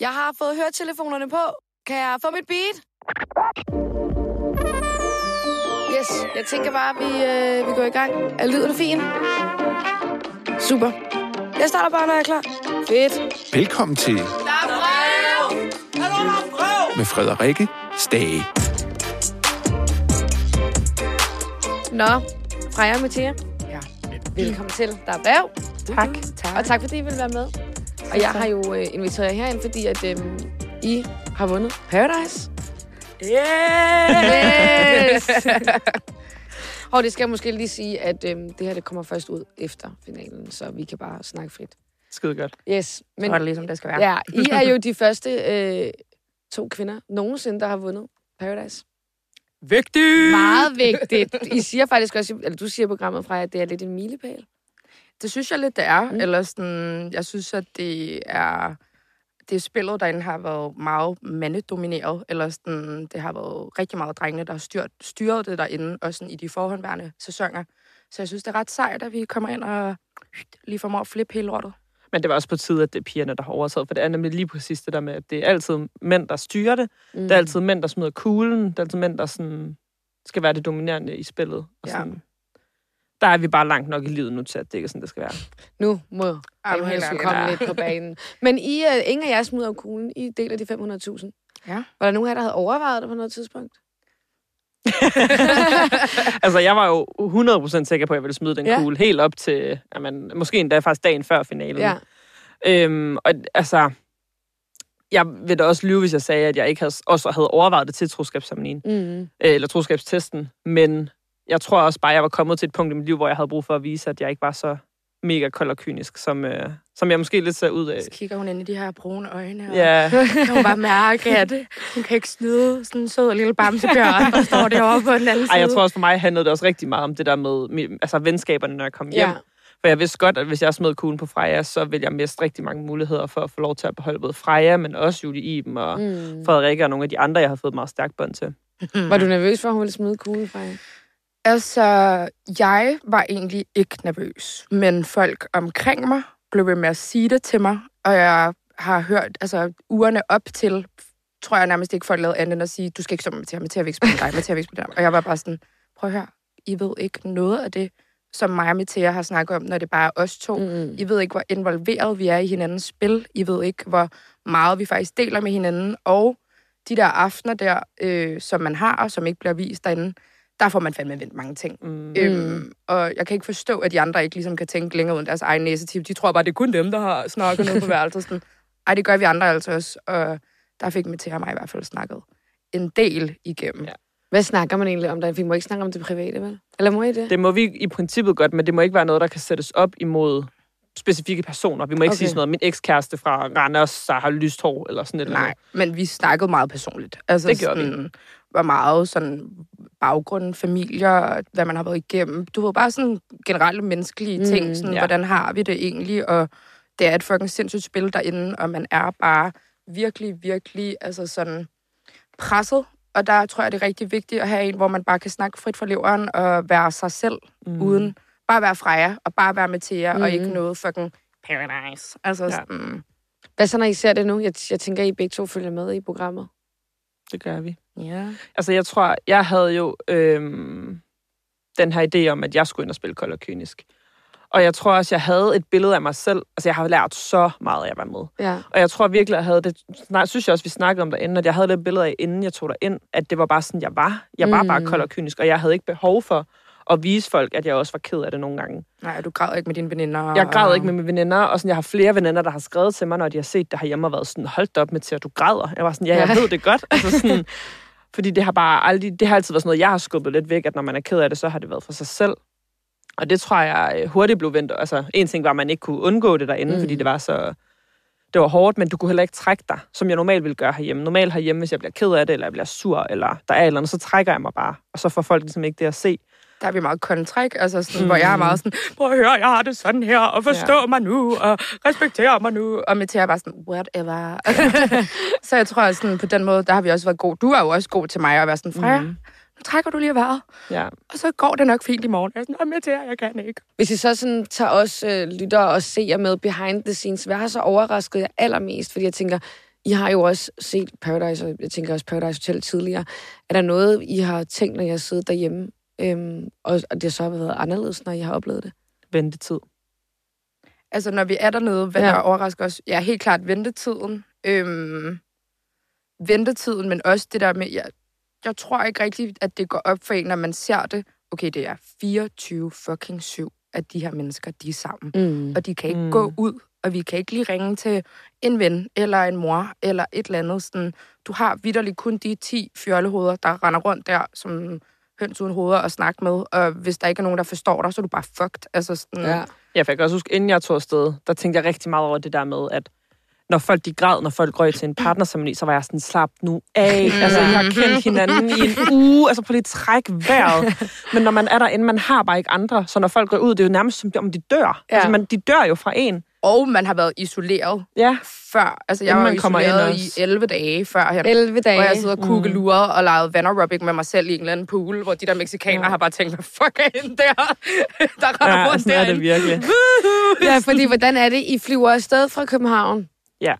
Jeg har fået høretelefonerne på. Kan jeg få mit beat? Yes, jeg tænker bare, at vi, øh, vi går i gang. Er lyden fin? Super. Jeg starter bare, når jeg er klar. Fedt. Velkommen til Der er brev! med Frederikke Stage. Nå, Freja og Mathia, Ja. velkommen til. Der er brev. Tak. tak. Og tak fordi I vil være med. Og jeg har jo øh, inviteret jer herind, fordi at øh, I har vundet Paradise. Yeah! Yes! og det skal jeg måske lige sige, at øh, det her det kommer først ud efter finalen, så vi kan bare snakke frit. Skide godt. Yes, Men, men så er det ligesom, det skal være. ja, I er jo de første øh, to kvinder nogensinde, der har vundet Paradise. Vigtigt! Meget vigtigt. I siger faktisk også, eller du siger i programmet fra, at det er lidt en milepæl. Det synes jeg lidt, det er. Mm. Mm. Eller sådan, jeg synes, at det er... Det spillet derinde har været meget mandedomineret, eller sådan, det har været rigtig meget drengene, der har styrt, styret det derinde, også sådan i de forhåndværende sæsoner. Så jeg synes, det er ret sejt, at vi kommer ind og lige formår at flippe hele lortet. Men det var også på tide, at det er pigerne, der har overtaget, for det er nemlig lige præcis det der med, at det er altid mænd, der styrer det. Mm. Det er altid mænd, der smider kuglen. Det er altid mænd, der sådan, skal være det dominerende i spillet. Og Ja. sådan, Der er vi bare langt nok i livet nu til, at det ikke er sådan, det skal være. Nu må jeg skulle komme lidt på banen. Men I, uh, ingen af jer smider jo kuglen. I deler de 500.000. Ja. Var der nogen af jer, der havde overvejet det på noget tidspunkt? altså, jeg var jo 100% sikker på, at jeg ville smide den Ja. kugle helt op til, jamen, måske endda faktisk dagen før finalen. Ja. Øhm, og altså, jeg vil da også lyve, hvis jeg sagde, at jeg ikke havde, også havde overvejet det til troskabsceremonien, Mm. øh, eller troskabstesten, men jeg tror også bare, jeg var kommet til et punkt i mit liv, hvor jeg havde brug for at vise, at jeg ikke var så mega kold og kynisk, som, øh, som jeg måske lidt ser ud af. Så kigger hun ind i de her brune øjne, og kan hun bare mærke, at hun kan ikke snyde sådan en sød lille bamsebjørn, der står derovre på den anden side. Ej, jeg tror også for mig handlede det også rigtig meget om det der med altså venskaberne, når jeg kom hjem. Ja. For jeg vidste godt, at hvis jeg smed kuglen på Freja, så ville jeg miste rigtig mange muligheder for at få lov til at beholde både Freja, men også Julie Iben og mm. Frederikke og nogle af de andre, jeg har fået et meget stærkt bånd til. Var du nervøs for, at hun ville smide kuglen fra jer? Altså, jeg var egentlig ikke nervøs, men folk omkring mig blev ved med at sige det til mig, og jeg har hørt, altså ugerne op til, tror jeg nærmest ikke folk lavede andet end at sige, du skal ikke stå med Mathia, Mathia vil ikke spille dig, Mathia vil ikke spille dig. Og jeg var bare sådan, prøv at høre, I ved ikke noget af det, som mig og Mathia har snakket om, når det bare er os to. Mm. I ved ikke, hvor involveret vi er i hinandens spil. I ved ikke, hvor meget vi faktisk deler med hinanden. Og de der aftener der, øh, som man har, og som ikke bliver vist derinde, der får man fandme vendt mange ting. Mm. Øhm, og jeg kan ikke forstå, at de andre ikke ligesom kan tænke længere uden deres egen næsetip. De tror bare, det er kun dem, der har snakket noget på værelset. Sådan. Ej, det gør vi andre altså også. Og der fik Mathia og mig i hvert fald snakket en del igennem. Ja. Hvad snakker man egentlig om der? Vi må ikke snakke om det private, vel? Eller må I det? Det må vi i princippet godt, men det må ikke være noget, der kan sættes op imod specifikke personer. Vi må ikke Okay. sige sådan noget, min ekskæreste fra Randers, der har lyst hår, eller sådan et eller Nej, andet. men vi snakkede meget personligt. Altså, Det gjorde vi. sådan, var meget sådan baggrunden, familier, hvad man har været igennem. Du ved, bare sådan generelle menneskelige Mm, ting. Sådan, ja. Hvordan har vi det egentlig? Og det er et fucking sindssygt spil derinde, og man er bare virkelig, virkelig altså sådan presset. Og der tror jeg, det er rigtig vigtigt at have en, hvor man bare kan snakke frit fra leveren og være sig selv, mm. uden bare være Freja og bare være Mathia, mm. og ikke noget fucking paradise. Altså Ja. sådan, Hvad så, når I ser det nu? Jeg, jeg tænker, I begge to følger med i programmet. Det gør vi. ja. Altså, jeg tror, jeg havde jo øhm, den her idé om, at jeg skulle ind og spille kold og kynisk. Og jeg tror også, jeg havde et billede af mig selv. Altså, jeg har lært så meget, af jeg var med. Ja. Og jeg tror virkelig, jeg havde det... Nej, synes jeg også, vi snakkede om derinde, at jeg havde det billede af, inden jeg tog dig ind, at det var bare sådan, jeg var. Jeg var Mm. bare kold og kynisk, og jeg havde ikke behov for at vise folk, at jeg også var ked af det nogle gange. Nej, du græd ikke med dine veninder. Jeg græd og- ikke med mine veninder, og sådan, jeg har flere veninder, der har skrevet til mig, når de har set det herhjemme og været sådan, hold da op med til, at du græder. Jeg var sådan, ja, jeg ved det godt. Altså sådan, fordi det har bare aldrig, det har altid været sådan noget, jeg har skubbet lidt væk, at når man er ked af det, så har det været for sig selv. Og det tror jeg øh, hurtigt blev vendt. Altså, en ting var, at man ikke kunne undgå det derinde, Mm. fordi det var så... Det var hårdt, men du kunne heller ikke trække dig, som jeg normalt ville gøre herhjemme. Normalt herhjemme, hvis jeg bliver ked af det, eller jeg bliver sur, eller der er eller andet, så trækker jeg mig bare. Og så får folk ligesom ikke det at se. Der er vi meget kontræk, altså sådan, mm. Mm. hvor jeg er meget sådan, prøv at høre, jeg har det sådan her, og forstå ja. mig nu, og respektere mig nu. Og Mathia er bare sådan, whatever. så jeg tror, at sådan, på den måde, der har vi også været gode. Du er jo også god til mig at være sådan, Freja, mm. Mm. trækker du lige vejret, Ja. og så går det nok fint i morgen. Jeg er sådan, "Åh, Mathia, jeg kan ikke. Hvis I så sådan tager os øh, lytter og ser med behind the scenes, hvad har så overrasket jer allermest? Fordi jeg tænker, I har jo også set Paradise, og jeg tænker også Paradise Hotel tidligere. Er der noget, I har tænkt, når jeg sidder derhjemme, øhm, og og det så har været anderledes, når I har oplevet det? Ventetid. Altså, når vi er dernede, hvad Ja. der overrasker os, ja, helt klart ventetiden. Øhm, ventetiden, men også det der med, jeg, jeg tror ikke rigtigt, at det går op for en, når man ser det. Okay, det er 24 fucking 7 af de her mennesker, de er sammen. Mm. Og de kan ikke mm. gå ud, og vi kan ikke lige ringe til en ven, eller en mor, eller et eller andet. Sådan, du har vidderligt kun de 10 fjollehoveder, der render rundt der, som høns uden hoveder og snakke med. Og hvis der ikke er nogen, der forstår dig, så er du bare fucked. Altså sådan, Ja. Ja, for jeg kan også huske, inden jeg tog afsted, der tænkte jeg rigtig meget over det der med, at når folk de græd, når folk røg til en partnerceremoni, så var jeg sådan, slap nu af. Altså, jeg har kendt hinanden i en uge. Altså, på lige træk vejret. Men når man er derinde, man har bare ikke andre. Så når folk går ud, det er jo nærmest som om de dør. Ja. Altså, man, de dør jo fra en. Og man har været isoleret Ja. før. Altså, jeg Inden var man kommer isoleret ind i også. 11 dage før her. 11 dage. Hvor jeg sidder og kugleluret og lavede vanaerobic med mig selv i en eller anden pool, hvor de der mexikanere Ja. har bare tænkt, hvad fuck er hende der, der render Ja, rundt sådan er det derinde. virkelig. Ja, fordi hvordan er det? I flyver afsted fra København Ja.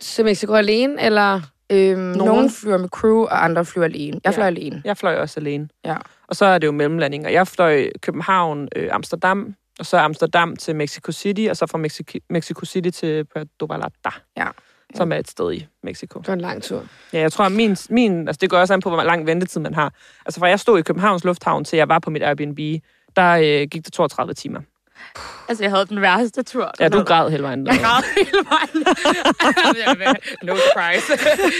til Mexico alene, eller? Øhm, nogen. nogen flyver med crew, og andre flyver alene. Jeg Ja. flyver alene. Jeg fløj også alene. Ja. Og så er det jo mellemlandinger. Jeg fløj København, øh, Amsterdam, og så Amsterdam til Mexico City, og så fra Mexico, Mexico City til Puerto Vallarta, Ja. som er et sted i Mexico. Det var en lang tur. Ja, jeg tror, at min, min, altså det går også an på, hvor lang ventetid man har. Altså fra jeg stod i Københavns Lufthavn, til jeg var på mit Airbnb, der øh, gik det 32 timer. Altså, jeg havde den værste tur. Ja, du græd hele vejen. Jeg græd hele vejen. no surprise.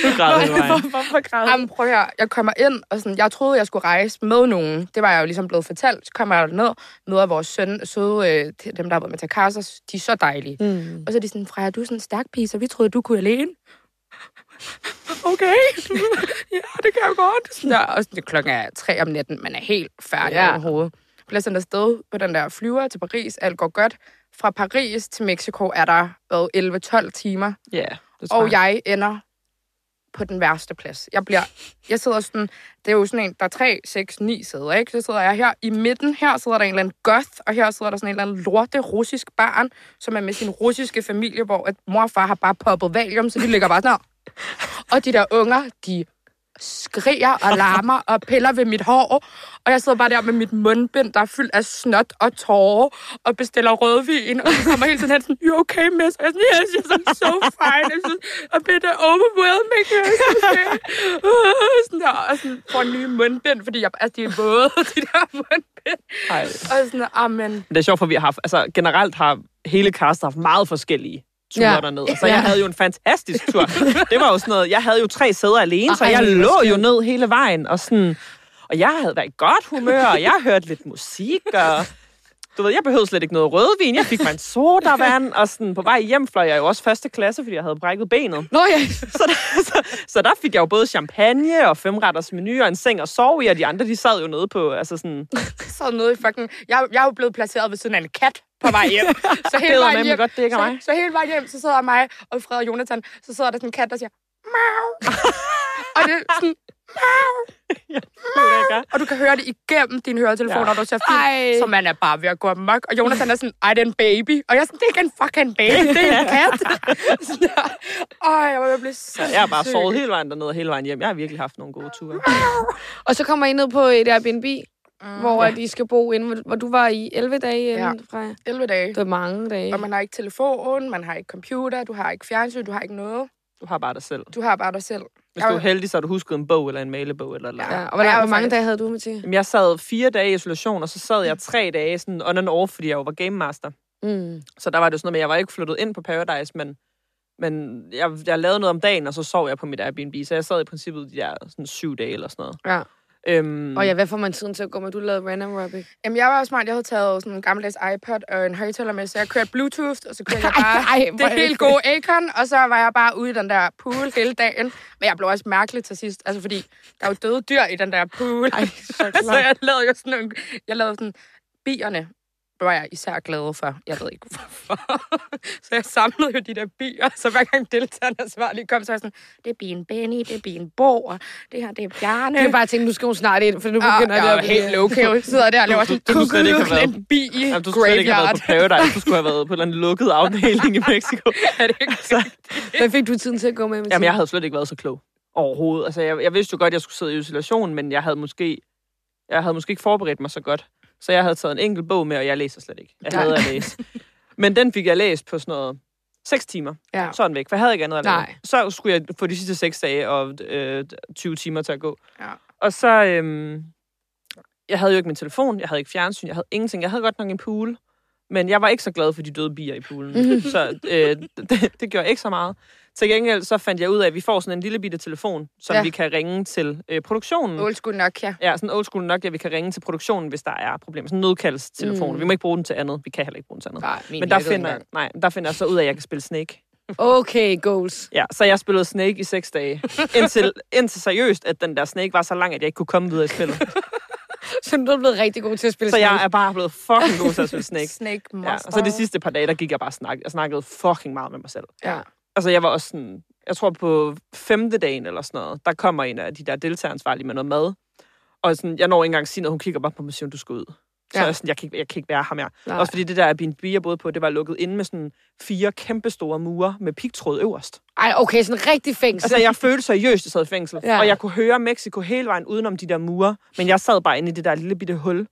Du græd hele vejen. Hvorfor græd Jamen, prøv høre. Jeg kommer ind, og sådan, jeg troede, jeg skulle rejse med nogen. Det var jeg jo ligesom blevet fortalt. Så kommer jeg ned, møder vores søn, søde, øh, dem der har været med til Casas. De er så dejlige. Mm. Og så er de sådan, Freja, du er sådan en stærk pige, så vi troede, du kunne alene. Okay, ja, det kan jeg godt. Sådan der. Og sådan, klokken er tre om natten, man er helt færdig Ja. hovedet. Bliver sendt afsted på den der flyver til Paris, alt går godt. Fra Paris til Mexico er der været 11-12 timer, Ja, det tror og jeg ender på den værste plads. Jeg bliver, jeg sidder sådan, det er jo sådan en, der er 3, 6, 9 sæder, ikke? Så sidder jeg her i midten, her sidder der en eller anden goth, og her sidder der sådan en eller anden lorte russisk barn, som er med sin russiske familie, hvor at mor og far har bare poppet valium, så de ligger bare sådan her. Og de der unger, de skriger og larmer og piller ved mit hår. Og jeg sidder bare der med mit mundbind, der er fyldt af snot og tårer, og bestiller rødvin. Og de kommer hele tiden hen sådan, you okay, miss? Og jeg er sådan, yes, yes, I'm so fine. I'm just a bit overwhelming. sådan der, og sådan får en ny mundbind, fordi jeg, altså, de er våde, de der mundbind. Ej. Og sådan, amen. Men det er sjovt, for vi har altså generelt har hele castet haft meget forskellige ture Ja. dernede. Så Ja. jeg havde jo en fantastisk tur. Det var jo sådan noget, jeg havde jo tre sæder alene, så jeg lå jo ned hele vejen, og sådan, og jeg havde været i godt humør, og jeg hørte lidt musik, og du ved, jeg behøvede slet ikke noget rødvin, jeg fik mig en sodavand, og sådan på vej hjem fløj jeg jo også første klasse, fordi jeg havde brækket benet. Nå ja, Så der, så, så der fik jeg jo både champagne og femretters menu og en seng at sove i, og de andre, de sad jo nede på, altså sådan, Så noget i fucking... Jeg, jeg er jo blevet placeret ved siden af en kat på vej hjem. Så hele vejen hjem, godt, det ikke så, mig. så hele vejen hjem, så sidder mig og Fred og Jonathan, så sidder der sådan en kat, der siger, Mau. og det er sådan, og du kan høre det igennem din høretelefon, Ja. når du ser film, Ej. så man er bare ved at gå amok. Og Jonathan er sådan, ej, det er en baby. Og jeg er sådan, det er ikke en fucking baby, det er en kat. sådan. Ej, jeg blive så Jeg har bare sovet hele vejen dernede og hele vejen hjem. Jeg har virkelig haft nogle gode ture. og så kommer I ned på et Airbnb, mm, hvor Ja. at I skal bo inde, hvor- du var i 11 dage Ja. inden fra. 11 dage. Det var mange dage. Og man har ikke telefon, man har ikke computer, du har ikke fjernsyn, du har ikke noget. Du har bare dig selv. Du har bare dig selv. Hvis du er heldig, så har du husket en bog eller en malebog eller noget. Ja, Ja. og hvor, var hvor mange faktisk- dage havde du, Mathias? Jamen, jeg sad fire dage i isolation, og så sad jeg tre dage sådan on and off, fordi jeg jo var game master. Mm. Så der var det sådan noget med, at jeg var ikke flyttet ind på Paradise, men, men jeg, jeg lavede noget om dagen, og så sov jeg på mit Airbnb. Så jeg sad i princippet de der sådan syv dage eller sådan noget. Ja. Øhm, Og ja, hvad får man tiden til at gå med? Du lavede random aerobic. Jamen, jeg var smart. Jeg havde taget sådan en gammeldags iPod og en højtaler med, så jeg kørte Bluetooth, og så kørte jeg bare Ej, ej, det det helt gode Akon, og så var jeg bare ude i den der pool hele dagen. Men jeg blev også mærkelig til sidst, altså fordi der er jo døde dyr i den der pool. Ej, så så jeg lavede jo sådan nogle, jeg lavede sådan bierne. Var jeg især glad for. Jeg ved ikke hvorfor. så jeg samlede jo de der bier, så hver gang deltagerne svar lige kom, så var jeg sådan, det er bien Benny, det er bien Bo, og det her, det er Bjarne. Det er bare tænkt, nu skal hun snart ind, for nu Ja, begynder jeg det er at blive... helt low sidder der og laver sådan, du skulle slet ikke have været- en bi i Jamen, du skulle slet ikke have været på Paradise. Du skulle have været på en eller anden lukket afdeling i Mexico. Er det ikke? Så, Hvad fik du tiden til at gå med? Jamen, jeg havde slet ikke været så klog overhovedet. Altså, jeg, jeg vidste jo godt, at jeg skulle sidde i isolation, men jeg havde måske, jeg havde måske ikke forberedt mig så godt. Så jeg havde taget en enkelt bog med, og jeg læser slet ikke. Jeg Nej. havde at læse. Men den fik jeg læst på sådan noget 6 timer. Ja. Så den væk, for jeg havde ikke andet at lave. Så skulle jeg få de sidste 6 dage og øh, 20 timer til at gå. Ja. Og så, øhm, jeg havde jo ikke min telefon, jeg havde ikke fjernsyn, jeg havde ingenting. Jeg havde godt nok en pool, men jeg var ikke så glad for de døde bier i poolen. så øh, det, det gjorde ikke så meget. Til gengæld så fandt jeg ud af, at vi får sådan en lille bitte telefon, som Ja. ja. vi kan ringe til øh, produktionen. Old school Nokia. Ja, sådan old school nok, at vi kan ringe til produktionen, hvis der er problemer. Sådan en nødkaldstelefon. Mm. Vi må ikke bruge den til andet. Vi kan heller ikke bruge den til andet. Nej, Men der finder, nej, der finder jeg så ud af, at jeg kan spille Snake. Okay, goals. Ja, så jeg spillede Snake i seks dage. Indtil, indtil seriøst, at den der Snake var så lang, at jeg ikke kunne komme videre i spillet. Så du er blevet rigtig god til at spille Så jeg Snake. er bare blevet fucking god til at spille. Snake. Snake Ja, Monster. og så de sidste par dage, der gik jeg bare og snak, jeg snakkede fucking meget med mig selv. Ja. Altså, jeg var også sådan, jeg tror på femte dagen eller sådan noget, der kommer en af de der deltageransvarlige med noget mad. Og sådan, jeg når ikke engang at sige noget, hun kigger bare på mig og siger, du skal ud. Så Ja. jeg, sådan, jeg, kan ikke, jeg kan ikke være her mere. Nej. Også fordi det der Airbnb, jeg boede på, det var lukket inde med sådan fire kæmpe store mure med pigtråd øverst. Ej, okay, sådan en rigtig fængsel. Altså, jeg følte seriøst, jeg sad i fængsel. Ja. Og jeg kunne høre Mexico hele vejen udenom de der mure. Men jeg sad bare inde i det der lille bitte hul.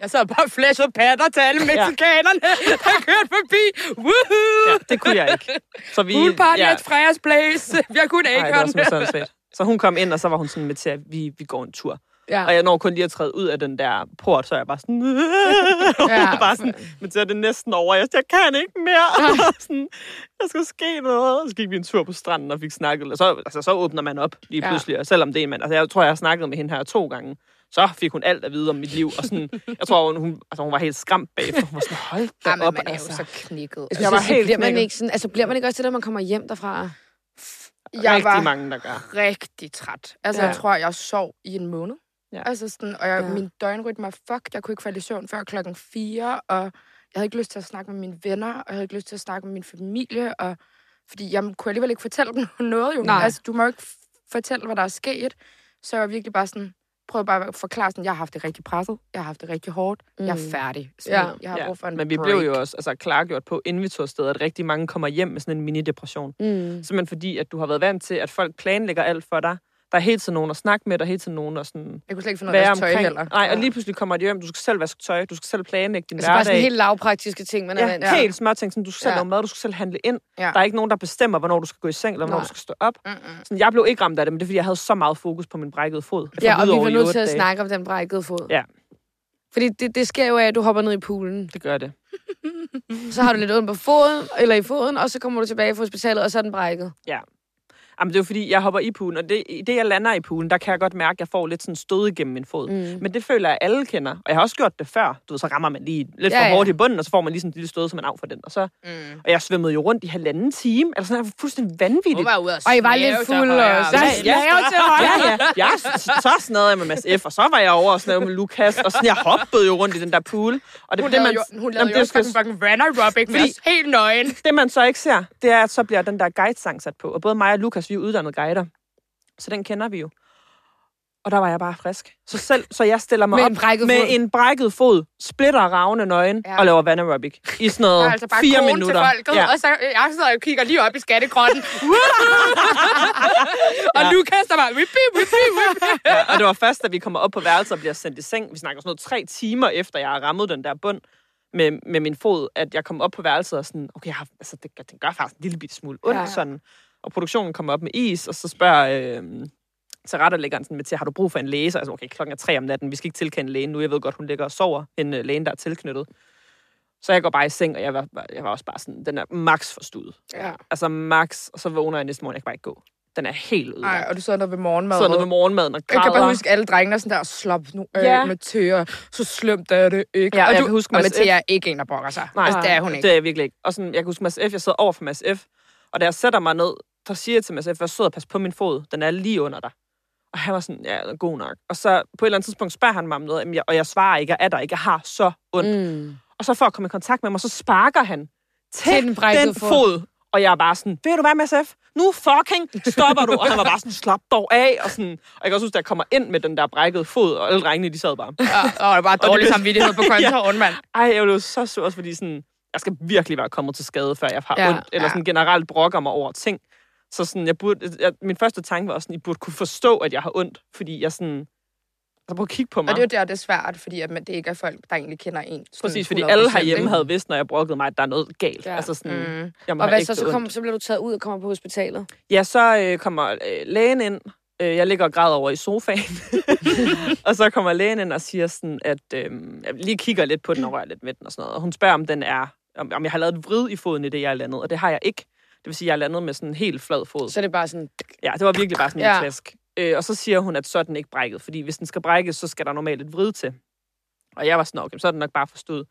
Jeg sad bare og flashede patter til alle mexikanerne, der kørte forbi. Woohoo! Ja, det kunne jeg ikke. Så vi, Pool party ja, at Frejas Place. Vi har kun Ej, det var svært. Så hun kom ind, og så var hun sådan med til, at vi, vi går en tur. ja. Og jeg når kun lige at træde ud af den der port, så er jeg bare sådan... og Ja. ja, bare sådan, men så er det næsten over. Jeg, jeg kan ikke mere. sådan, der skal ske noget. Og så gik vi en tur på stranden og fik snakket. Og så, altså, så åbner man op lige Ja. pludselig. Og selvom det er en mand... Altså, jeg tror, jeg har snakket med hende her to gange. Så fik hun alt at vide om mit liv. Og sådan, jeg tror, hun, hun, altså, hun var helt skræmt bagefter. Hun var sådan, hold da Ja, men op. man er jo altså. så knækket. Jeg, Jeg var helt bliver man knækket. ikke sådan, altså bliver man ikke også det, når man kommer hjem derfra? Jeg Rigtig var mange, der gør. rigtig træt. Altså, Ja. jeg tror, jeg sov i en måned. Ja. Altså sådan, og jeg, Ja. min døgnrytme var fucked. Jeg kunne ikke falde i søvn før klokken 4, og jeg havde ikke lyst til at snakke med mine venner, og jeg havde ikke lyst til at snakke med min familie, og fordi jeg kunne alligevel ikke fortælle dem noget jo. Nej. Altså, du må jo ikke fortælle, hvad der er sket. Så jeg var virkelig bare sådan, prøvede bare at forklare sådan, jeg har haft det rigtig presset, jeg har haft det rigtig hårdt, mm. jeg er Mm. færdig. Sådan, Ja. Jeg har brug for en Men vi break. blev jo også altså, klargjort på, inden vi tog afsted, at rigtig mange kommer hjem med sådan en mini-depression. Mm. Simpelthen fordi, at du har været vant til, at folk planlægger alt for dig. Der er hele tiden nogen at snakke med, der er hele tiden nogen at sådan Jeg kunne slet ikke finde være at tøj omkring. heller. Nej, og lige pludselig kommer de hjem, du skal selv vaske tøj, du skal selv planlægge din Altså bare sådan hverdag. helt lavpraktiske ting, man er Ja, vant ja. helt små ting. Sådan, du skal selv Ja. lave mad, du skal selv handle ind. Ja. Der er ikke nogen, der bestemmer, hvornår du skal gå i seng, eller hvornår Nej. du skal stå op. Mm-mm. Sådan, jeg blev ikke ramt af det, men det er, fordi jeg havde så meget fokus på min brækkede fod. Ja, For og vi var nødt til at snakke om den brækkede fod. Ja. Fordi det, det sker jo af, at du hopper ned i poolen. Det gør det. Så har du lidt ondt på foden, eller i foden, og så kommer du tilbage fra hospitalet, og så er den brækket. Jamen, det er jo fordi, jeg hopper i poolen, og det, det, jeg lander i poolen, der kan jeg godt mærke, at jeg får lidt sådan stød igennem min fod. Mm. Men det føler jeg, alle kender. Og jeg har også gjort det før. Du ved, så rammer man lige lidt Ja, for ja. hårdt i bunden, og så får man lige sådan en lille stød, som man af for den. Og, så, Mm. og jeg svømmede jo rundt i halvanden time. Altså sådan, jeg var fuldstændig vanvittigt. Var ude at Og I var lidt til fulde højre. også. Ja, Ja, ja. Ja. Jeg, så snadede jeg med Mads F., og så var jeg over og snæve med Lukas, og sådan, jeg hoppede jo rundt i den der pool. Og det, Hun det, man, jo, hun Jamen, lavede det, jo fucking fucking aerobic Fordi- os helt nøgen. det, man så ikke ser, det er, at så bliver den der guide-sang sat på. Og både mig og Lukas, vi er uddannede guider. Så den kender vi jo. Og der var jeg bare frisk. Så, selv, så jeg stiller mig Med op en brækket med fod. en brækket fod, splitter ravne nøgen Ja. og laver vand aerobic i sådan noget altså bare fire minutter. til folket, ja. og så jeg sidder og kigger lige op i skattekrotten. og Ja. Lukas, der bare... Whip, whip, whip. Ja, og det var først, da vi kommer op på værelset og bliver sendt i seng. Vi snakker sådan noget tre timer efter, jeg har rammet den der bund med, med min fod, at jeg kom op på værelset og sådan, okay, jeg har, altså, det, det gør faktisk en lille bitte smule ondt ja. sådan. Og produktionen kommer op med is, og så spørger øh, tilrettelæggeren sådan med til, har du brug for en læge? Så altså, okay, klokken er tre om natten, vi skal ikke tilkende lægen nu. Jeg ved godt, hun ligger og sover, en øh, lægen, der er tilknyttet. Så jeg går bare i seng, og jeg var, jeg var også bare sådan, den er max forstudet. Ja. Altså max, og så vågner jeg næste morgen, jeg kan bare ikke gå. Den er helt ødelagt. Ej, og du sidder nede ved morgenmad. Så nede ved morgenmaden og Jeg kan græder. bare huske, alle drengene sådan der, slap nu af Ja. med tøger. Så slemt er det ikke. Ja, og jeg du, kan huske, og Mads Mathia er ikke en, der brokker sig. Nej, altså, det er hun ikke. Det er jeg virkelig ikke. Og sådan, jeg kan huske Mads F., jeg sidder over for Mads F., og da jeg sætter mig ned, så siger jeg til Mads F., vær sød og pas på min fod, den er lige under dig. Og han var sådan, ja, god nok. Og så på et eller andet tidspunkt spørger han mig om noget, jeg- og jeg svarer ikke, jeg er der ikke, jeg har så ondt. Mm. Og så for at komme i kontakt med mig, så sparker han til, Til den den fod. fod. Og jeg er bare sådan, ved du hvad, MSF? Nu fucking stopper du. Og han var bare sådan, slap dog af. Og, sådan, og jeg kan også huske, at jeg kommer ind med den der brækkede fod, og alle drengene, de sad bare. Ja, og det var dårlig blev- samvittighed på kontoren, mand. Ej, jeg blev så sur, også fordi sådan, jeg skal virkelig være kommet til skade, før jeg har Ja, ja, ondt, eller sådan generelt brokker mig over ting. Så sådan, jeg burde, jeg, min første tanke var også sådan, I burde kunne forstå, at jeg har ondt, fordi jeg sådan, altså prøv at kigge på mig. Og det er jo der, det er svært, fordi at man, det ikke er folk, der egentlig kender en. Præcis, fordi 100%, alle herhjemme ikke? havde vidst, når jeg brokkede mig, at der er noget galt. Ja. Altså sådan, Mm. jeg må Og hvad så? Så, kom, så bliver du taget ud og kommer på hospitalet. Ja, så øh, kommer øh, lægen ind. Øh, jeg ligger og græder over i sofaen. og så kommer lægen ind og siger sådan, at øh, jeg lige kigger lidt på den og rører lidt med den og sådan noget. Og hun spørger, om den er, om, om jeg har lavet et vrid i foden i det, jeg er landet. Og det har jeg ikke. Vil sige, jeg er landet med sådan en helt flad fod. Så er det bare sådan... Ja, det var virkelig bare sådan en Ja. klask. Øh, og så siger hun, at så er den ikke brækket, fordi hvis den skal brækkes, så skal der normalt et vrid til. Og jeg var sådan, okay, så er den nok bare forstået.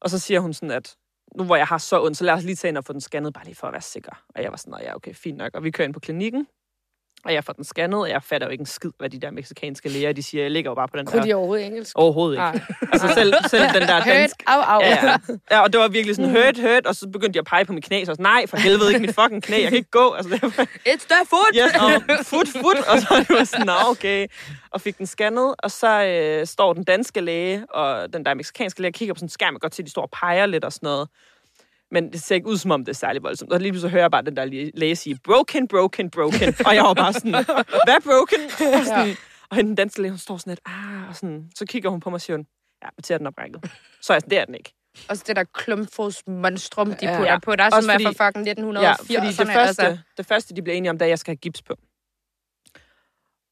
Og så siger hun sådan, at nu hvor jeg har så ondt, så lad os lige tage ind og få den scannet, bare lige for at være sikker. Og jeg var sådan, "Nå, ja, okay, fint nok. Og vi kører ind på klinikken, og jeg får den scannet, og jeg fatter jo ikke en skid, hvad de der meksikanske læger, de siger. Jeg ligger jo bare på den Kunne der... de overhovedet engelsk? Overhovedet ikke. Nej. Altså selv, selv den der Hurt, danske... au, au. Ja, ja. ja, og det var virkelig sådan, hurt, hurt, og så begyndte de at pege på mit knæ, så jeg sådan, nej, for helvede, ikke mit fucking knæ, jeg kan ikke gå. Altså, det var, It's the foot! Yes, og fut, fut, og så var jeg sådan, "Nå, okay. Og fik den scannet, og så øh, står den danske læge, og den der meksikanske læge kigger på sådan en skærm, og godt til, at de står og peger lidt og sådan noget. Men det ser ikke ud, som om det er særlig voldsomt. Og lige pludselig hører jeg bare den der læge- sige, broken, broken, broken. Og jeg var bare sådan, hvad broken? Og, sådan, og hende den danske læge, hun står sådan lidt, ah, og sådan, så kigger hun på mig og siger, hun, ja, men til den er brækket. Så er sådan, det er den ikke. Og så det der klumpfodsmonstrum, de Ja. putter Ja. på, der Også som er fordi- fra fucking 1980'erne. Ja, fordi det første, Altså. det første, de bliver enige om, det er, at jeg skal have gips på.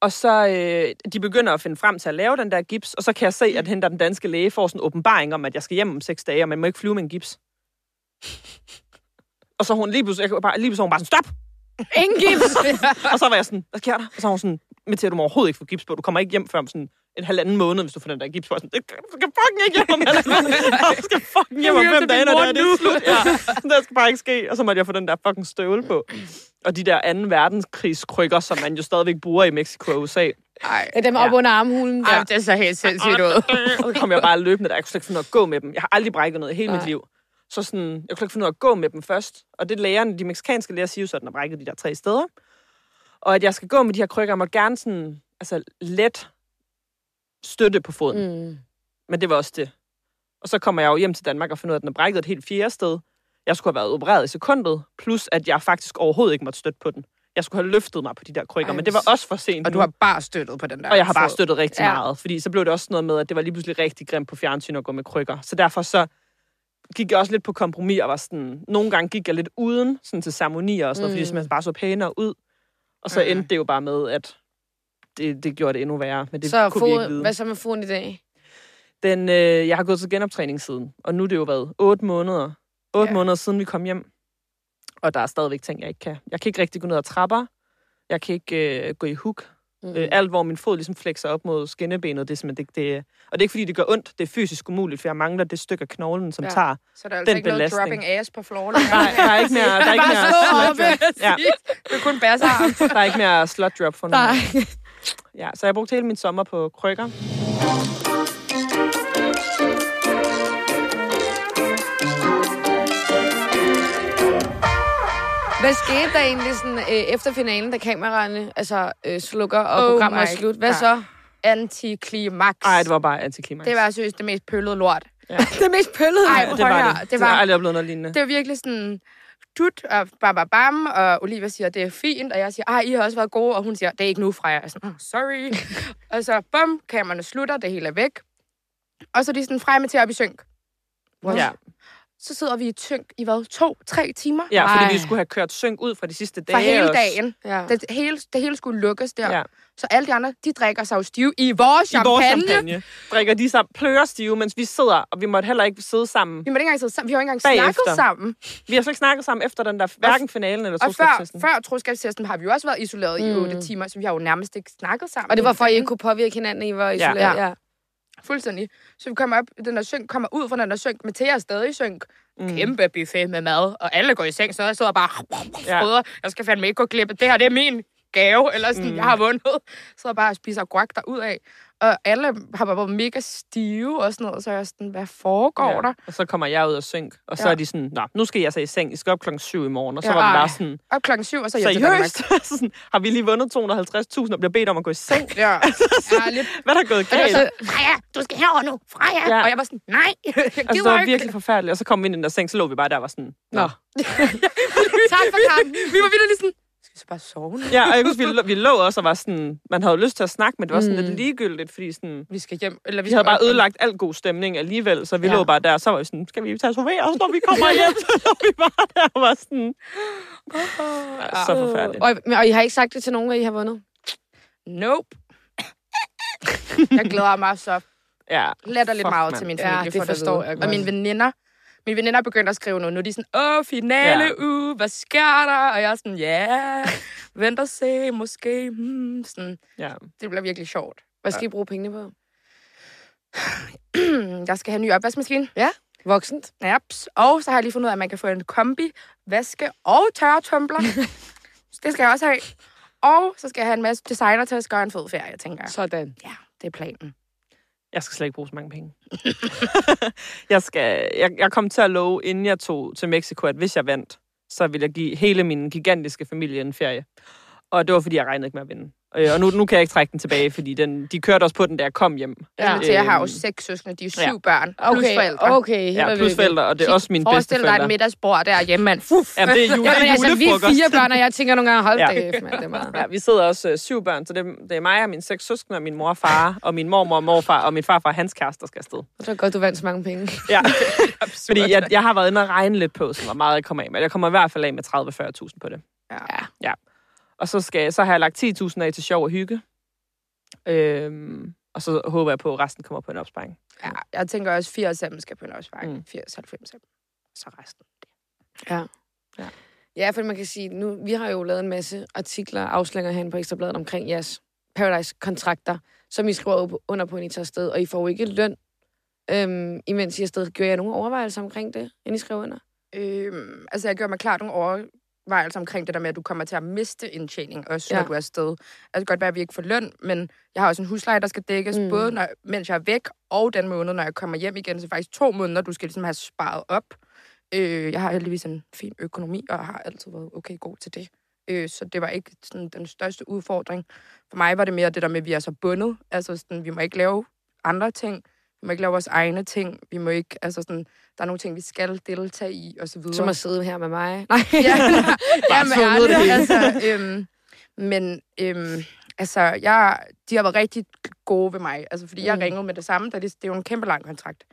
Og så øh, de begynder at finde frem til at lave den der gips, og så kan jeg se, at hende, der er den danske læge, får sådan en åbenbaring om, at jeg skal hjem om seks dage, og man må ikke flyve med en gips. Og så hun lige pludselig, jeg bare, lige pludselig hun bare sådan, stop! Ingen gips! Og så var jeg sådan, hvad sker der? Og så var hun sådan, med til at du må overhovedet ikke få gips på. Du kommer ikke hjem før om sådan en halvanden måned, hvis du får den der gips på. Sådan, "Det- skal fucking ikke hjem om halvanden Jeg skal fucking hjem om fem dage, når det er, det er slut. Ja, det skal bare ikke ske. Og så måtte jeg få den der fucking støvle på. Og de der anden verdenskrigskrykker, som man jo stadigvæk bruger i Mexico og USA. Ej, Ja, dem op under armhulen. Ej, det ser helt sindssygt ud. Og så kom jeg bare løbende der. Jeg kunne slet ikke finde at gå med dem. Jeg har aldrig brækket noget i hele Nej. mit liv. Så sådan, jeg kunne ikke finde ud af at gå med dem først. Og det lægerne, de meksikanske læger siger jo så, at den har brækket de der tre steder. Og at jeg skal gå med de her krykker, jeg måtte gerne sådan, altså let støtte på foden. Mm. Men det var også det. Og så kommer jeg jo hjem til Danmark og finder ud af, at den er brækket et helt fjerde sted. Jeg skulle have været opereret i sekundet, plus at jeg faktisk overhovedet ikke måtte støtte på den. Jeg skulle have løftet mig på de der krykker, Ej, men det var også for sent Og du nu. har bare støttet på den der Og jeg har bare støttet rigtig ja. meget, fordi så blev det også noget med, at det var lige pludselig rigtig grimt på fjernsyn at gå med krykker. Så derfor så gik jeg også lidt på kompromis og var sådan, nogle gange gik jeg lidt uden sådan til ceremonier og sådan noget, fordi det Mm. simpelthen bare så pænere ud. Og så Mm. endte det jo bare med, at det, det gjorde det endnu værre, men det Så kunne vi ikke fod, vide. hvad så med foden i dag? Den, øh, jeg har gået til genoptræning siden, og nu er det jo været otte måneder. Otte Ja. ja. måneder siden vi kom hjem. Og der er stadigvæk ting, jeg ikke kan. Jeg kan ikke rigtig gå ned ad trapper. Jeg kan ikke øh, gå i hook. Mm. Mm. Øh, alt, hvor min fod ligesom flexer op mod skinnebenet, det er simpelthen det, det, og det er ikke, fordi det gør ondt. Det er fysisk umuligt, for jeg mangler det stykke af knoglen, som Ja. tager. Så der er altså ikke noget belastning. dropping ass på floor. Nej, der er ikke mere, der er ikke mere op, drop. Ja, Det er kun bærserarm. der er ikke mere slot drop for. Nej. Ja, så jeg brugte hele min sommer på krykker. Hvad skete der egentlig sådan, øh, efter finalen, da kameraerne altså, øh, slukker, og Oh programmet er slut? Hvad God. så? Antiklimaks. Nej, det var bare antiklimaks. det var seriøst det mest pøllede lort. det mest pøllede. Ej, Ja, det var det. det Det var- var jeg aldrig oplevet noget lignende. Det var virkelig sådan, dut, og bam, bam, bam, og Olivia siger, det er fint, og jeg siger, ej, I har også været gode, og hun siger, det er ikke nu, Freja. Jeg er sådan, oh, sorry. og så, bum, kameraerne slutter, det hele er væk. Og så er de sådan, Freja med til op i synk. Ja. Så sidder vi i synk i hvad, to, tre timer? ja, fordi Ej. vi skulle have kørt synk ud fra de sidste dage. Fra hele dagen. Ja. Det hele, det hele skulle lukkes der. Ja. Så alle de andre, de drikker sig jo stive i vores I vores champagne. champagne. Drikker de sammen plører stive, mens vi sidder, og vi måtte heller ikke sidde sammen. Vi må ikke engang sidde sammen. Vi har jo ikke engang Bagefter. snakket sammen. Vi har slet ikke snakket sammen efter den der, hverken finalen eller Og før, troskabstesten. før troskabstesten har vi jo også været isoleret mm. i Mm. otte timer, så vi har jo nærmest ikke snakket sammen. Og det var for, at I ikke kunne påvirke hinanden, I var isoleret. Ja. Ja. Fuldstændig. Så vi kommer op, den der synk, kommer ud fra den der synk, med er stadig synk. Mm. Kæmpe buffet med mad, og alle går i seng, så jeg sidder bare Ja. Jeg skal fandme ikke gå klippe. Det her, det er min gave, eller sådan, Mm. jeg har vundet. Så jeg bare og spiser guac derudad. Og alle har bare været mega stive og sådan noget, så er jeg sådan, hvad foregår ja. der? Og så kommer jeg ud og synk, og så Ja. er de sådan, Nå, nu skal jeg så i seng, I skal op klokken 7 i morgen. Og så Ja, var det bare sådan, Op klokken syv, og så er jeg til? Så sådan, har vi lige vundet 250.000 og bliver bedt om at gå i seng? Ja, ja lidt. Hvad er der gået galt? så, Freja, du skal herover nu, Freja. Ja. Ja. Og jeg var sådan, nej, jeg gider Altså, det var ikke. virkelig forfærdeligt. Og så kom vi ind i den der seng, så lå vi bare der og var sådan, Nå. Nå. tak for kampen. Vi var virkelig sådan, vi så bare sove nu? Ja, og jeg husker, vi, lå- vi lå også og var sådan, man havde lyst til at snakke, men det var sådan Mm. lidt ligegyldigt, fordi sådan, Vi skal hjem. Eller vi, vi skal havde bare op- ødelagt al god stemning alligevel, så vi Ja. lå bare der, og så var vi sådan, skal vi tage os, når vi kommer hjem? Så lå vi bare der og var sådan, ja, så forfærdeligt. Og, men- og I har ikke sagt det til nogen, at I har vundet? Nope. jeg glæder mig så Ja, latterligt Fuck, meget til min Ja, familie. det for forstår vide. jeg Og godt. mine veninder, mine veninder er begyndt at skrive nu. Nu er de sådan, åh, finale Ja. uge, hvad sker der? Og jeg er sådan, ja, vent og se, måske. Hmm, sådan. ja. Det bliver virkelig sjovt. Hvad skal I bruge pengene på? jeg skal have en ny opvaskemaskine. Voksent? Japs. Og så har jeg lige fundet ud af, at man kan få en kombi, vaske og tørretumbler. Det skal jeg også have. Og så skal jeg have en masse designer til at gøre en fed ferie, tænker jeg. Sådan. Ja, det er planen. Jeg skal slet ikke bruge så mange penge. jeg, skal, jeg, jeg kom til at love, inden jeg tog til Mexico, at hvis jeg vandt, så ville jeg give hele min gigantiske familie en ferie. Og det var, fordi jeg regnede ikke med at vinde. Øh, Og nu, nu kan jeg ikke trække den tilbage, fordi den, de kørte også på den der kom hjem. Ja. Altså, jeg har jo Øhm, seks søskende, de er syv ja. ja. børn, plus Okay, forældre. okay. Ja, plus forældre, og det er også mine Forestil dig et middagsbord derhjemme, mand. Fuff. Jamen, det er, jule, Ja, men altså, vi er fire børn, og jeg tænker nogle gange, hold Ja. ja. det, mand, det er meget. Ja, vi sidder også øh, syv børn, så det, det er mig og mine seks søskende, og min mor og far, og min mormor og morfar, og min farfar og hans kæreste, der skal afsted. Så er godt, du vandt så mange penge. Ja. Fordi jeg, jeg har været inde og regne lidt på, sådan, hvor meget jeg kommer af med. Jeg kommer i hvert fald af med 30-40.000 på det. Ja. Og så, skal, så har jeg lagt 10.000 af til sjov og hygge. Øhm, og så håber jeg på, at resten kommer på en opsparing. ja, jeg tænker også, 80 af dem skal på en opsparing. Mm. Mm. 80, 90 af dem. Så resten. Ja, for man kan sige, nu, vi har jo lavet en masse artikler, afsløringer herinde på Ekstrabladet omkring jeres Paradise-kontrakter, som I skriver under på, inden I tager afsted, og I får jo ikke løn, øhm, imens I er afsted. Gør jeg nogle overvejelser omkring det, inden I skriver under? Øhm, altså, jeg gør mig klart nogle overvejelser omkring det der med, at du kommer til at miste indtjening, også ja. Når du er afsted. Altså, det kan godt være, at vi ikke får løn, men jeg har også en husleje, der skal dækkes, mm. både når, mens jeg er væk, og den måned, når jeg kommer hjem igen. Så faktisk to måneder, du skal ligesom have sparet op. Øh, jeg har heldigvis en fin økonomi, og har altid været okay god til det. Øh, så det var ikke sådan, den største udfordring. For mig var det mere det der med, at vi er så bundet. Altså, sådan, vi må ikke lave andre ting. Vi må ikke lave vores egne ting. Vi må ikke, altså sådan, der er nogle ting, vi skal deltage i, og så videre. Som at sidde her med mig. Nej. Ja, ja men ærligt, altså, øhm, men øhm, altså, jeg, de har været rigtig gode ved mig, altså, fordi mm. jeg ringede med det samme, da det, det er jo en kæmpe lang kontrakt.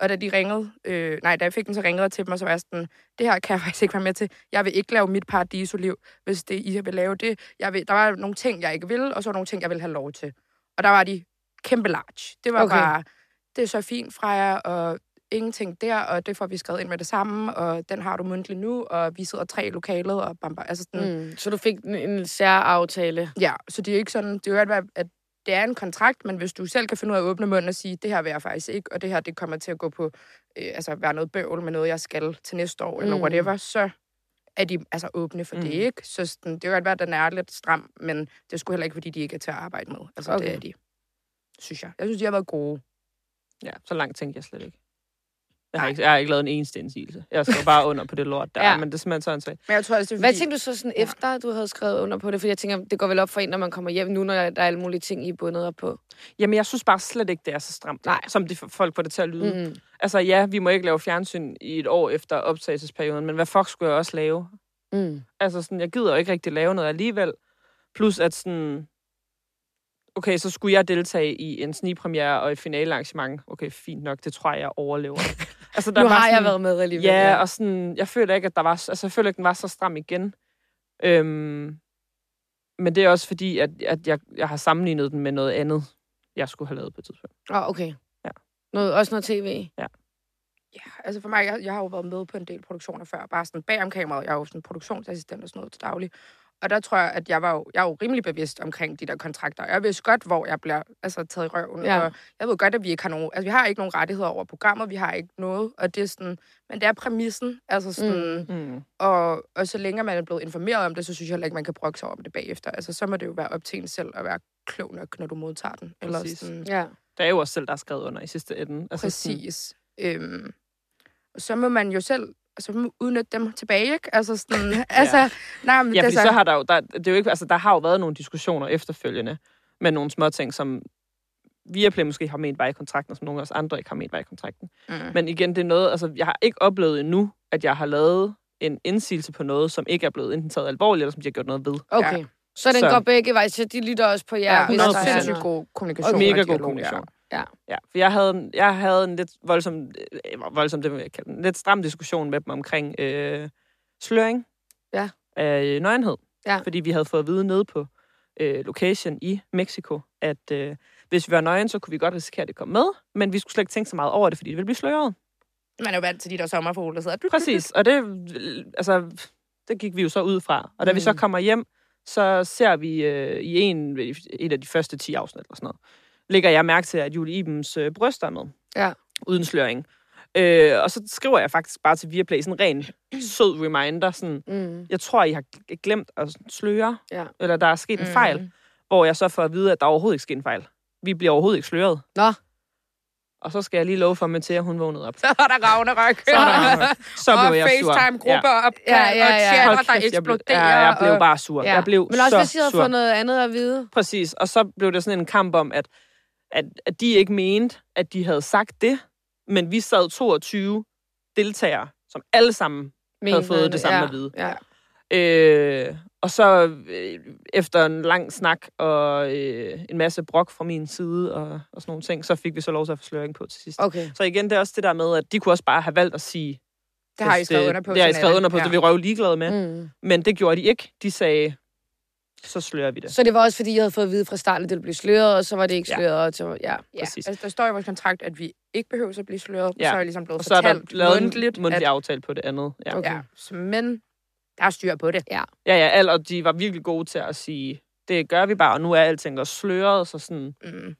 Og da de ringede, øh, nej, da jeg fik den, så ringede jeg til dem, og så var jeg sådan, det her kan jeg faktisk ikke være med til. Jeg vil ikke lave mit paradisoliv, hvis det I vil lave det. Jeg vil, der var nogle ting, jeg ikke ville, og så var nogle ting, jeg ville have lov til. Og der var de kæmpe large. Det var okay. bare, det er så fint fra jer, og ingenting der, og det får vi skrevet ind med det samme, og den har du mundtligt nu, og vi sidder tre i lokalet, og bam, bam, altså sådan, mm. Så du fik en, en særaftale. ja, så det er jo ikke sådan, det er jo godt være, at det er en kontrakt, men hvis du selv kan finde ud af at åbne munden og sige, det her vil jeg faktisk ikke, og det her, det kommer til at gå på, øh, altså være noget bøvl med noget, jeg skal til næste år, mm. eller whatever, så er de altså åbne for mm. det, ikke? Så sådan, det kan godt være, at den er lidt stram, men det er sgu heller ikke, fordi de ikke er til at arbejde med. Altså. Okay. det er de. Synes jeg. Jeg synes, de har været gode. Ja, så langt tænkte jeg slet ikke. Jeg har, ikke, jeg har ikke lavet en eneste indsigelse. Jeg skrev bare under på det lort der, Ja. men det er simpelthen sådan set. Men jeg tror også, det er Hvad fordi... tænkte du så sådan Ja. efter, at du havde skrevet under på det? Fordi jeg tænker, det går vel op for en, når man kommer hjem nu, når der er alle mulige ting, I er bundet op på. Jamen, jeg synes bare slet ikke, det er så stramt, Nej. som de folk får det til at lyde. Mm. Mm. Altså ja, vi må ikke lave fjernsyn i et år efter optagelsesperioden, men hvad fuck skulle jeg også lave? Mm. Altså sådan, jeg gider jo ikke rigtig lave noget alligevel. Plus at sådan, okay, så skulle jeg deltage i en snigpremiere og et finalearrangement. Okay, fint nok, det tror jeg, jeg overlever. altså, Nu var har jeg sådan- været med alligevel. Ja, og sådan, jeg føler ikke, at der var, altså, jeg føler ikke, den var så stram igen. Øhm, men det er også fordi, at, at jeg, jeg har sammenlignet den med noget andet, jeg skulle have lavet på et tidspunkt. Oh, okay. Ja. Noget, også noget tv. Ja, altså for mig, jeg, jeg har jo været med på en del produktioner før, bare sådan bag om kameraet. Jeg er jo sådan produktionsassistent og sådan noget til daglig. Og der tror jeg, at jeg var jo, jeg er jo rimelig bevidst omkring de der kontrakter. Jeg vidste godt, hvor jeg bliver altså, taget i røven. Ja. Og jeg ved godt, at vi ikke har nogen... Altså, vi har ikke nogen rettigheder over programmet. Vi har ikke noget. Og det er sådan... Men det er præmissen. Altså sådan... Mm. Mm. Og, og så længe man er blevet informeret om det, så synes jeg heller ikke, man kan brokke sig om det bagefter. Altså, så må det jo være op til en selv at være klog nok, når du modtager den. Eller Præcis. sådan, Ja. Det er jo også selv, der er skrevet under i sidste ende. Altså, sådan- Præcis. Øhm, og så må man jo selv altså, må udnytte dem tilbage, ikke? Altså sådan, altså, nej, men Ja, fordi altså, så har der jo, der, det er jo ikke, altså, der har jo været nogle diskussioner efterfølgende med nogle små ting, som Viaplay måske har ment var i kontrakten, og som nogle af os andre ikke har ment var i kontrakten. Mm. Men igen, det er noget, altså, jeg har ikke oplevet endnu, at jeg har lavet en indsigelse på noget, som ikke er blevet enten taget alvorligt, eller som de har gjort noget ved. Okay. Så den Så- går begge veje, så de lytter også på jer. Ja, hvis hun der har er sindssygt god kommunikation. Og mega god dialog, kommunikation. Ja. Ja, for jeg havde, en- jeg havde en lidt voldsom, øh, voldsom det vil jeg kalde den, lidt stram diskussion med dem omkring øh, sløring Ja. af øh, nøgenhed. Ja. Fordi vi havde fået at vide nede på øh, location i Mexico, at øh, hvis vi var nøgen, så kunne vi godt risikere, at det kom med, men vi skulle slet ikke tænke så meget over det, fordi det ville blive sløret. Man er jo vant til de der sommerfugle, der sidder... Præcis, og det, altså, det gik vi jo så ud fra. Og da mm. vi så Mm. kommer hjem, så ser vi øh, i en, et af de første 10 afsnit eller sådan noget, lægger jeg mærke til, at Julie Ibens øh, bryster er med. Ja. Uden sløring. Øh, og så skriver jeg faktisk bare til Viaplay sådan en ren sød reminder, sådan, Mm. jeg tror, I har glemt at sløre, Ja. eller der er sket en Mm. fejl, hvor jeg så får at vide, at der overhovedet ikke sker en fejl. Vi bliver overhovedet ikke sløret. Nå. Og så skal jeg lige love for mig til, at hun vågnede op. Så er der Ragnarok. Så, er der, så og blev jeg sur. FaceTime-grupper op, Ja, ja, ja. og chatter, der kæft, jeg blev, eksploderer. ja, jeg blev og- bare sur. Ja. Jeg blev Men også så hvis I havde fået noget andet at vide. Præcis. Og så blev det sådan en kamp om, at, at, at de ikke mente, at de havde sagt det, men vi sad 22 deltagere, som alle sammen havde fået det samme ja. at vide. Ja. Øh, og så øh, efter en lang snak og øh, en masse brok fra min side og, og sådan nogle ting, så fik vi så lov til at få sløring på til sidst. Okay. Så igen, det er også det der med, at de kunne også bare have valgt at sige, Det har I skrevet under på. Det har I skrevet under på, Ja. det vi røv ligeglade med. Mm. Men det gjorde de ikke. De sagde, så slører vi det. Så det var også, fordi jeg havde fået at vide fra starten, at det ville blive sløret, og så var det ikke Ja. sløret. Og så, ja. Ja, Præcis. altså, der står i vores kontrakt, at vi ikke behøver at blive sløret. Ja. Så er jeg ligesom blevet Og så er der lavet en mundtligt, mundtlig at, aftale på det andet. Ja. Okay. ja, så- men der er styr på det. Ja, ja, al, og de var virkelig gode til at sige, det gør vi bare, og nu er alting også sløret, så sådan, Mm.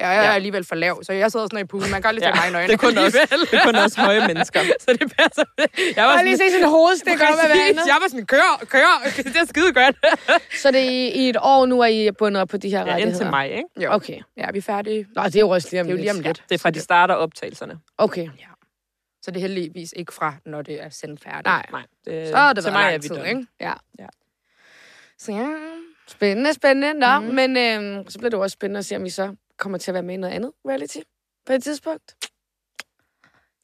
Ja, jeg er Ja. alligevel for lav, så jeg sidder sådan i poolen. Man kan Ja, se mig i nøgne. det er kun alligevel. det er kun også høje mennesker. så det passer. Jeg var sådan, lige sådan en hovedstik op af vandet. Jeg var sådan, kør, kør. Det er skide godt. Så det er i, i et år nu, er I bundet op på de her Ja, rettigheder? indtil mig, ikke? Jo. Okay. Ja, vi er færdige. Nå, det er jo også lige om Det er jo lige om lidt. Det er fra, de starter optagelserne. Okay. Så det er heldigvis ikke fra, når det er sendt færdigt. Nej. Nej, det, Så har det til mig er vi tid, ikke? Ja. Så ja, Spændende, spændende. Nå, mm. men øhm, så bliver det også spændende at se, om vi så kommer til at være med i noget andet reality på et tidspunkt.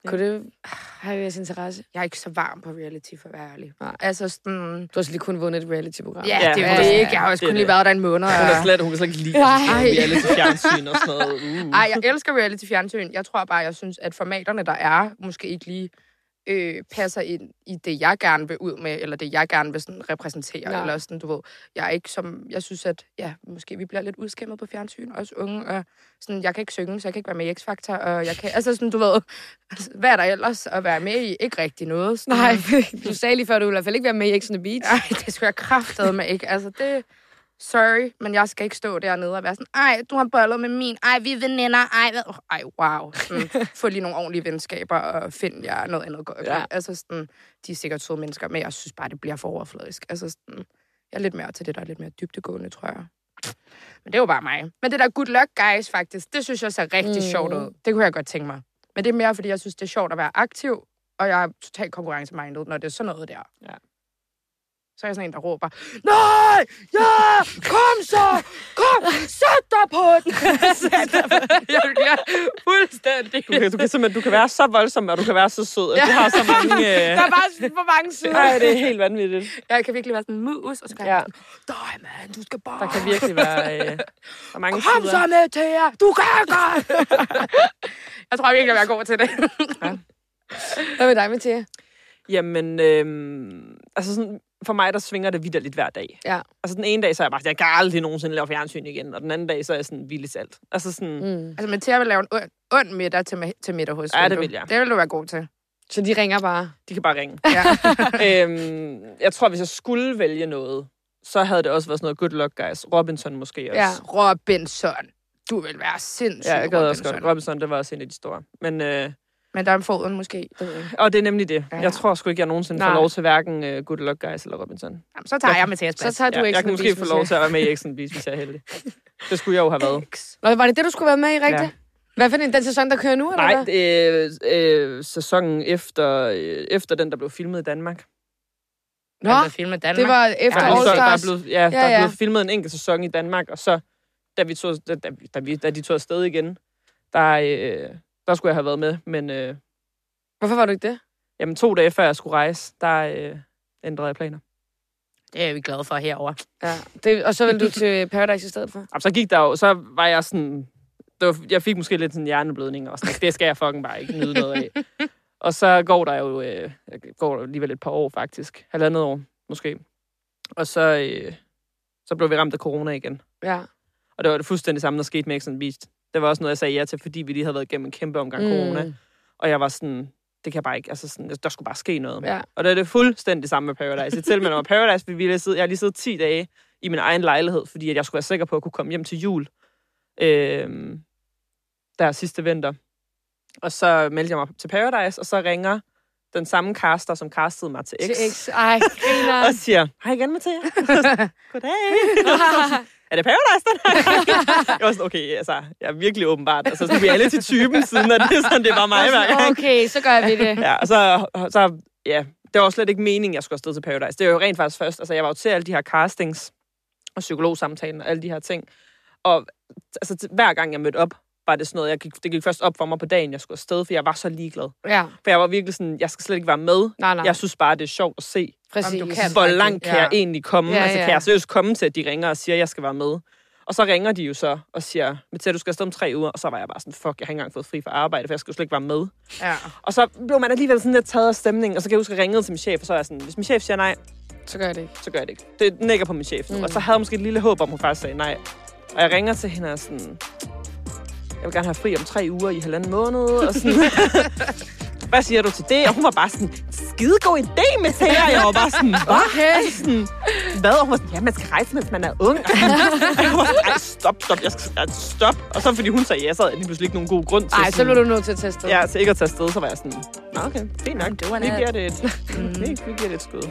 Ja. Kunne det have jeres interesse? jeg er ikke så varm på reality, for at være ærlig. Nej. Altså sådan... Du har også lige kun vundet et reality-program. Ja, Ja, det er jo det ikke. Jeg har også det er kun lige det. været der en måned. Hun kan Og... slet, hun kan slet ikke lide Nej. Nej. reality fjernsyn og sådan noget. Uh. Ej, jeg elsker reality-fjernsyn. Jeg tror bare, jeg synes, at formaterne, der er, måske ikke lige øh, passer ind i det, jeg gerne vil ud med, eller det, jeg gerne vil sådan repræsentere. Nej. Eller sådan, du ved, jeg er ikke som, jeg synes, at ja, måske vi bliver lidt udskæmmet på fjernsyn, også unge, og sådan, jeg kan ikke synge, så jeg kan ikke være med i X-Factor, og jeg kan, altså sådan, du ved, altså, hvad er der ellers at være med i? Ikke rigtig noget. Sådan, Nej, du sagde lige før, du ville i hvert fald ikke være med i X on the Beach. Ej, det skulle jeg kraftet med ikke. Altså, det... Sorry, men jeg skal ikke stå dernede og være sådan, ej, du har bollet med min, ej, vi er veninder, ej, hvad? ej, wow. Sådan, få lige nogle ordentlige venskaber og find jer noget andet godt. Ja. Altså, sådan, de er sikkert søde mennesker, men jeg synes bare, det bliver for overfladisk. Altså, sådan, jeg er lidt mere til det, der er lidt mere dybtegående, tror jeg. Men det jo bare mig. Men det der good luck, guys, faktisk, det synes jeg ser rigtig mm. sjovt ud. Det kunne jeg godt tænke mig. Men det er mere, fordi jeg synes, det er sjovt at være aktiv, og jeg er totalt konkurrencemindet, når det er sådan noget der. Ja. Så er jeg sådan en, der råber, nej, ja, kom så, kom, sæt dig på den. sæt dig på den. Jeg bliver fuldstændig. Du kan, du, kan simpelthen, du kan være så voldsom, og du kan være så sød, og du har så mange... Øh... Der er bare for mange sider. Nej, det er helt vanvittigt. Jeg kan virkelig være sådan en mus, og så kan Ja. jeg sådan, nej, mand, du skal bare... Der kan virkelig være øh, der er mange Kom sider. så med til jer, du kan godt. jeg tror virkelig, jeg er god til det. Hvad med dig, Mathia? Jamen, øhm, altså sådan, for mig, der svinger det vidderligt hver dag. Ja. Altså den ene dag, så er jeg bare, jeg kan aldrig nogensinde lave fjernsyn igen, og den anden dag, så er jeg sådan vildt salt. Altså sådan, mm. Altså, men til at lave en ond, ond middag til, til middag hos. Ja, det vil jeg. Det vil du være god til. Så de ringer bare. de kan bare ringe. Ja. øhm, jeg tror, hvis jeg skulle vælge noget, så havde det også været sådan noget Good Luck Guys. Robinson måske også. Ja. Robinson. Du vil være sindssyg, Ja, jeg gad også Robinson. godt. Robinson, det var også en af de store. Men, øh, Men der er en foden måske. Det jeg og det er nemlig det. Ja. Jeg tror sgu ikke, jeg nogensinde får Nej. lov til hverken uh, Good Luck Guys eller Robinson. Jamen, så tager jeg Mathias Så tager du Ja, ikke jeg kan måske få lov til at være med i Exxon Beach, hvis jeg er heldig. Det skulle jeg jo have været. Nå, var det det, du skulle være med i, rigtigt? Ja. Ja. Hvad for en, den sæson, der kører nu, eller Nej, hvad? er øh, sæsonen efter, øh, efter den, der blev filmet i Danmark. Nå, Han blev filmet i Danmark. det var efter Der, All er så, der, er Stars. blevet, ja, der Ja, er ja. blevet filmet en enkelt sæson i Danmark, og så, da, vi tog, da, da, da, vi, da de tog afsted igen, der, øh, der skulle jeg have været med. Men øh, Hvorfor var du ikke det? jamen, to dage før jeg skulle rejse, der øh, ændrede jeg planer. Det er vi glade for herover. Ja. Det, og så vil du til Paradise i stedet for? Jamen, så gik der jo, så var jeg sådan, det var, jeg fik måske lidt sådan en hjerneblødning og sådan, det skal jeg fucking bare ikke nyde noget af. og så går der jo, øh, går der alligevel et par år faktisk, halvandet år måske. Og så, øh, så blev vi ramt af corona igen. Ja. Og det var det fuldstændig samme, der skete med X on Beach. Det var også noget, jeg sagde ja til, fordi vi lige havde været igennem en kæmpe omgang mm. corona. Og jeg var sådan, det kan bare ikke, altså sådan, der skulle bare ske noget. Ja. Og det er det fuldstændig samme med Paradise. Til med, når Paradise, vi ville sidde, jeg har lige siddet 10 dage i min egen lejlighed, fordi at jeg skulle være sikker på at kunne komme hjem til jul. Øhm, der sidste vinter. Og så meldte jeg mig til Paradise, og så ringer den samme caster, som castede mig til X, Til X. Ej, griner. og siger, hej igen, Mathia. Goddag. er det Paradise, den? Jeg var sådan, okay, altså, jeg er virkelig åbenbart. Altså, så vi alle til typen, siden at det sådan, det bare mig hver gang. Okay, så gør vi det. Ja, og så, så ja, det var slet ikke meningen, jeg skulle afsted til Paradise. Det var jo rent faktisk først, altså jeg var jo til alle de her castings, og psykologsamtaler og alle de her ting. Og altså, hver gang jeg mødte op, var det sådan noget, jeg gik, det gik først op for mig på dagen, jeg skulle afsted, for jeg var så ligeglad. Ja, For jeg var virkelig sådan, jeg skal slet ikke være med. nej, nej. Jeg synes bare, det er sjovt at se, Præcis. Om du kan. hvor langt kan ja. jeg egentlig komme. Ja, altså, ja. kan jeg seriøst komme til, at de ringer og siger, at jeg skal være med. Og så ringer de jo så og siger, Mathia, du skal afsted om tre uger. Og så var jeg bare sådan, fuck, jeg har ikke engang fået fri fra arbejde, for jeg skal jo slet ikke være med. Ja. Og så blev man alligevel sådan lidt taget af stemningen, og så kan jeg huske, at jeg ringede til min chef, og så er jeg sådan, hvis min chef siger nej, Så gør jeg det ikke. så gør jeg det ikke. Det nækker på min chef nu. Mm. Og så havde jeg måske et lille håb om, hun faktisk sagde nej. Og jeg ringer til hende og sådan, jeg vil gerne have fri om tre uger i halvanden måned, og sådan, hvad siger du til det? Og hun var bare sådan, skide god idé med til Jeg var bare sådan, hvad? Okay. Sådan, hvad? Og hun var sådan, ja, man skal rejse, mens man er ung. Og jeg var sådan, stop, stop, jeg skal ej, stop. Og så fordi hun sagde ja, så havde jeg lige pludselig ikke nogen god grund til Nej, så blev du nødt til at tage afsted. Ja, til ikke at tage afsted, så var jeg sådan, Nå, okay, fint nok. det var vi giver det et, vi, vi giver det et skud.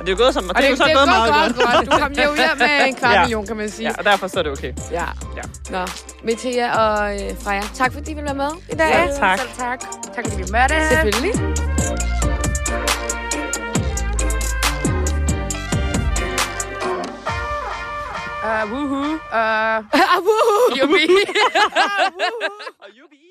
Og det er gået som, Og det er jo så gået meget godt. godt. Du kom jo hjem med en kvart Ja. million, kan man sige. Ja, og derfor så er det okay. Ja. Ja. Nå, Metea og øh, Freja, tak fordi I ville være med i dag. Ja, tak. Selv tak. Tak fordi vi mødte. Selvfølgelig. Uh, woohoo. Uh, Ah, woohoo. Yubi. Og Yubi.